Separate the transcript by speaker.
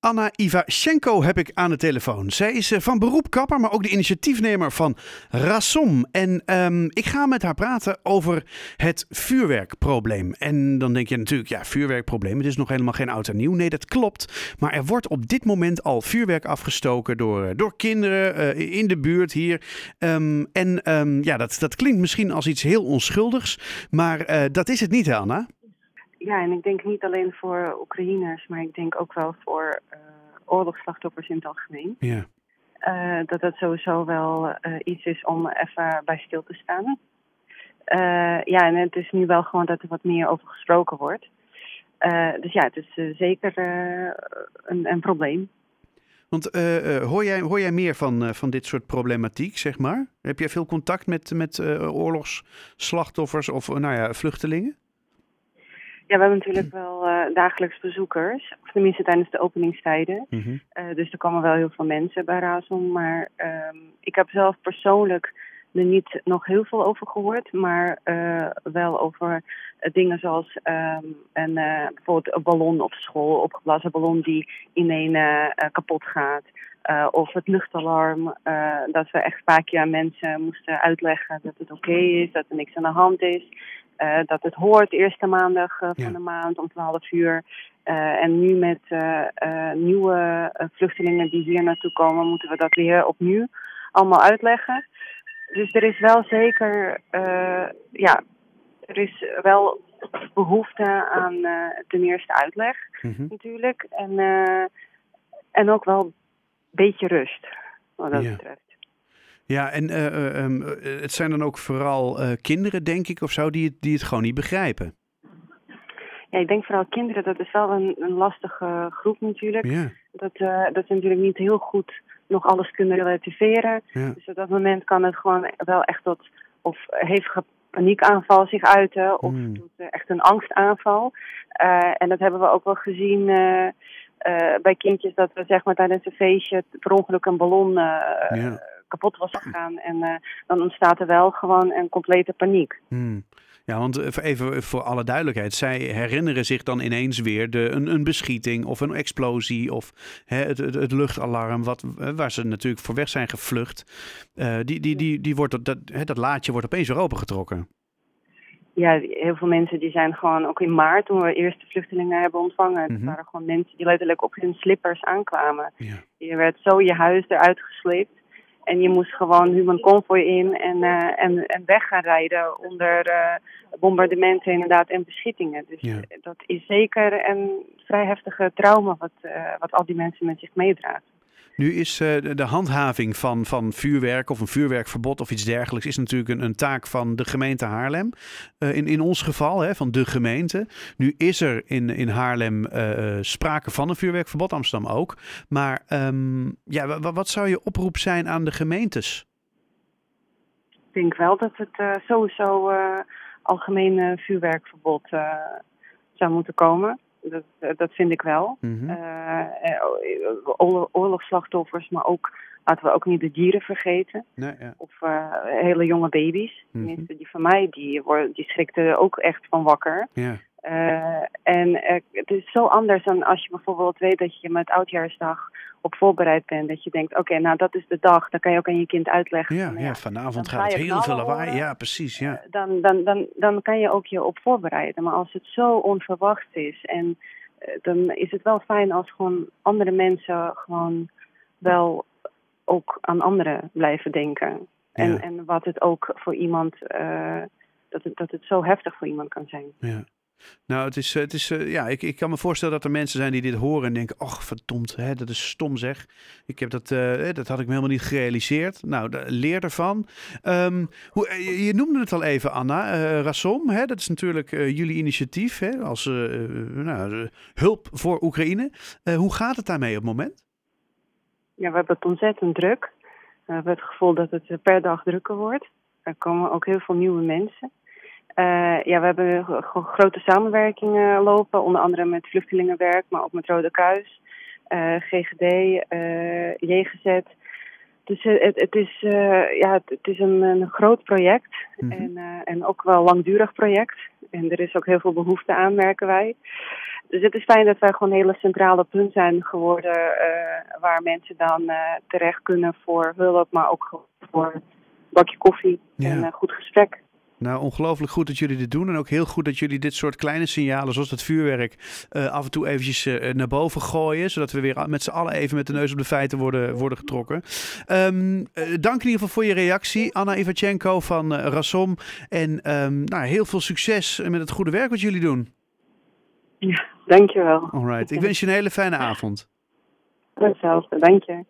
Speaker 1: Anna Ivashenko heb ik aan de telefoon. Zij is eh, van beroep kapper, maar ook de initiatiefnemer van Rasom. En ehm, ik ga met haar praten over het vuurwerkprobleem. En dan denk je natuurlijk, ja, vuurwerkprobleem, het is nog helemaal geen oud en nieuw. Nee, dat klopt. Maar er wordt op dit moment al vuurwerk afgestoken door, eh, door kinderen uh, in de buurt hier. Um, en um, ja, dat, dat klinkt misschien als iets heel onschuldigs, maar dat is het niet, Anna?
Speaker 2: Ja, en ik denk niet alleen voor Oekraïners, maar ik denk ook wel voor uh, oorlogsslachtoffers in het algemeen.
Speaker 1: Ja.
Speaker 2: Uh, dat dat sowieso wel uh, iets is om even bij stil te staan. ja, en het is nu wel gewoon dat er wat meer over gesproken wordt. dus ja, het is zeker een, een, probleem.
Speaker 1: Want hoor, jij, hoor jij meer van, van dit soort problematiek, zeg maar? Heb jij veel contact met, met oorlogsslachtoffers of nou ja, vluchtelingen?
Speaker 2: Ja, we hebben natuurlijk wel uh, dagelijks bezoekers. Of tenminste tijdens de openingstijden.
Speaker 1: Mm -hmm.
Speaker 2: uh, dus er komen wel heel veel mensen bij Razom. Maar um, ik heb zelf persoonlijk er niet nog heel veel over gehoord. Maar uh, wel over dingen zoals um, een, bijvoorbeeld een ballon op school. Opgeblazen ballon die ineen kapot gaat. of het luchtalarm. dat we echt keer aan mensen moesten uitleggen dat het oké okay is. Dat er niks aan de hand is. Uh, dat het hoort, eerste maandag uh, van
Speaker 1: Ja.
Speaker 2: de maand om 12 uur. Uh, en nu met nieuwe vluchtelingen die hier naartoe komen, moeten we dat weer opnieuw allemaal uitleggen. Dus er is wel zeker, ja, er is wel behoefte aan ten eerste uitleg
Speaker 1: Mm -hmm.
Speaker 2: natuurlijk. En, en ook wel een beetje rust, wat dat
Speaker 1: Ja.
Speaker 2: betreft.
Speaker 1: Ja, en uh, uh, um, het zijn dan ook vooral uh, kinderen, denk ik, of zo, die het, die het gewoon niet begrijpen.
Speaker 2: Ja, ik denk vooral kinderen, dat is wel een, een lastige groep natuurlijk.
Speaker 1: Ja,
Speaker 2: Dat, uh, dat ze natuurlijk niet heel goed nog alles kunnen relativeren.
Speaker 1: ja.
Speaker 2: Dus op dat moment kan het gewoon wel echt tot of hevige paniekaanval zich uiten. Of
Speaker 1: Mm.
Speaker 2: tot uh, echt een angstaanval. En dat hebben we ook wel gezien bij kindjes dat we zeg maar tijdens een feestje per ongeluk een ballon
Speaker 1: Ja.
Speaker 2: Kapot was gegaan. En uh, dan ontstaat er wel gewoon een complete paniek.
Speaker 1: Hmm. Ja, want eh, even voor alle duidelijkheid, zij herinneren zich dan ineens weer de, een, een beschieting of een explosie of hè, het, het, het luchtalarm, wat, eh, waar ze natuurlijk voor weg zijn gevlucht. Uh, die, die, die, die wordt, dat, hè, dat laadje wordt opeens weer opengetrokken.
Speaker 2: Ja, heel veel mensen die zijn gewoon ook in maart, toen we eerste vluchtelingen hebben ontvangen, dat waren gewoon mensen die letterlijk op hun slippers aankwamen.
Speaker 1: Ja.
Speaker 2: Je werd zo je huis eruit gesleept. En je moest gewoon human convoy in en, uh, en, en weg gaan rijden onder uh, bombardementen inderdaad en beschietingen. Dus
Speaker 1: Ja.
Speaker 2: dat is zeker een vrij heftige trauma wat, uh, wat al die mensen met zich meedragen.
Speaker 1: Nu is uh, de, handhaving van, van vuurwerk of een vuurwerkverbod of iets dergelijks is natuurlijk een, een taak van de gemeente Haarlem. Uh, in, in ons geval, hè, van de gemeente. Nu is er in, in Haarlem uh, sprake van een vuurwerkverbod, Amsterdam ook. Maar um, ja, wat zou je oproep zijn aan de gemeentes?
Speaker 2: Ik denk wel dat het sowieso algemeen vuurwerkverbod zou moeten komen. Dat, dat vind ik wel. Mm -hmm. oorlogsslachtoffers, maar ook laten we ook niet de dieren vergeten.
Speaker 1: Nee, ja.
Speaker 2: Of uh, hele jonge baby's. Tenminste, die van mij, die, worden, die schrikten ook echt van wakker.
Speaker 1: Ja.
Speaker 2: Uh, en uh, het is zo anders dan als je bijvoorbeeld weet dat je met oudjaarsdag op voorbereid bent. Dat je denkt, oké, okay, nou dat is de dag. Dan kan je ook aan je kind uitleggen.
Speaker 1: Ja,
Speaker 2: van,
Speaker 1: ja, ja vanavond
Speaker 2: ga
Speaker 1: gaat het heel veel lawaai.
Speaker 2: horen.
Speaker 1: Ja, precies. Ja.
Speaker 2: Dan, dan, dan, dan kan je ook je op voorbereiden. Maar als het zo onverwacht is en uh, dan is het wel fijn als gewoon andere mensen gewoon wel ook aan anderen blijven denken. En,
Speaker 1: Ja.
Speaker 2: en wat het ook voor iemand, uh, dat, het, dat het zo heftig voor iemand kan zijn.
Speaker 1: Ja. Nou, het is, het is uh, ja, ik, ik kan me voorstellen dat er mensen zijn die dit horen en denken, ach verdomd, hè, dat is stom zeg. Ik heb dat, uh, dat had ik me helemaal niet gerealiseerd. Nou, leer ervan. Um, hoe, je, noemde het al even, Anna, Rasom, hè, dat is natuurlijk jullie initiatief hè, als nou, hulp voor Oekraïne. hoe gaat het daarmee op het moment?
Speaker 2: Ja, we hebben het ontzettend druk. We hebben het gevoel dat het per dag drukker wordt. Er komen ook heel veel nieuwe mensen. Uh, ja, we hebben grote samenwerkingen lopen, onder andere met Vluchtelingenwerk, maar ook met Rode Kruis, uh, GGD, uh, JGZ. Dus eh, het, het is, eh, ja, het, het is een, een groot project
Speaker 1: Mhm.
Speaker 2: en, eh, en ook wel langdurig project. En er is ook heel veel behoefte aan, merken wij. Dus het is fijn dat wij gewoon een hele centrale punt zijn geworden eh, waar mensen dan eh, terecht kunnen voor hulp, maar ook voor een bakje koffie
Speaker 1: Ja.
Speaker 2: en een goed gesprek.
Speaker 1: Nou, ongelooflijk goed dat jullie dit doen. En ook heel goed dat jullie dit soort kleine signalen, zoals dat vuurwerk, eh, af en toe eventjes eh, naar boven gooien. Zodat we weer met z'n allen even met de neus op de feiten worden, worden getrokken. Ehm, eh, dank in ieder geval voor je reactie, Anna Ivachenko van Rasom. En ehm, nou, heel veel succes met het goede werk wat jullie doen.
Speaker 2: Ja, dankjewel.
Speaker 1: Alright, ik wens je een hele fijne avond.
Speaker 2: Hetzelfde, dank je.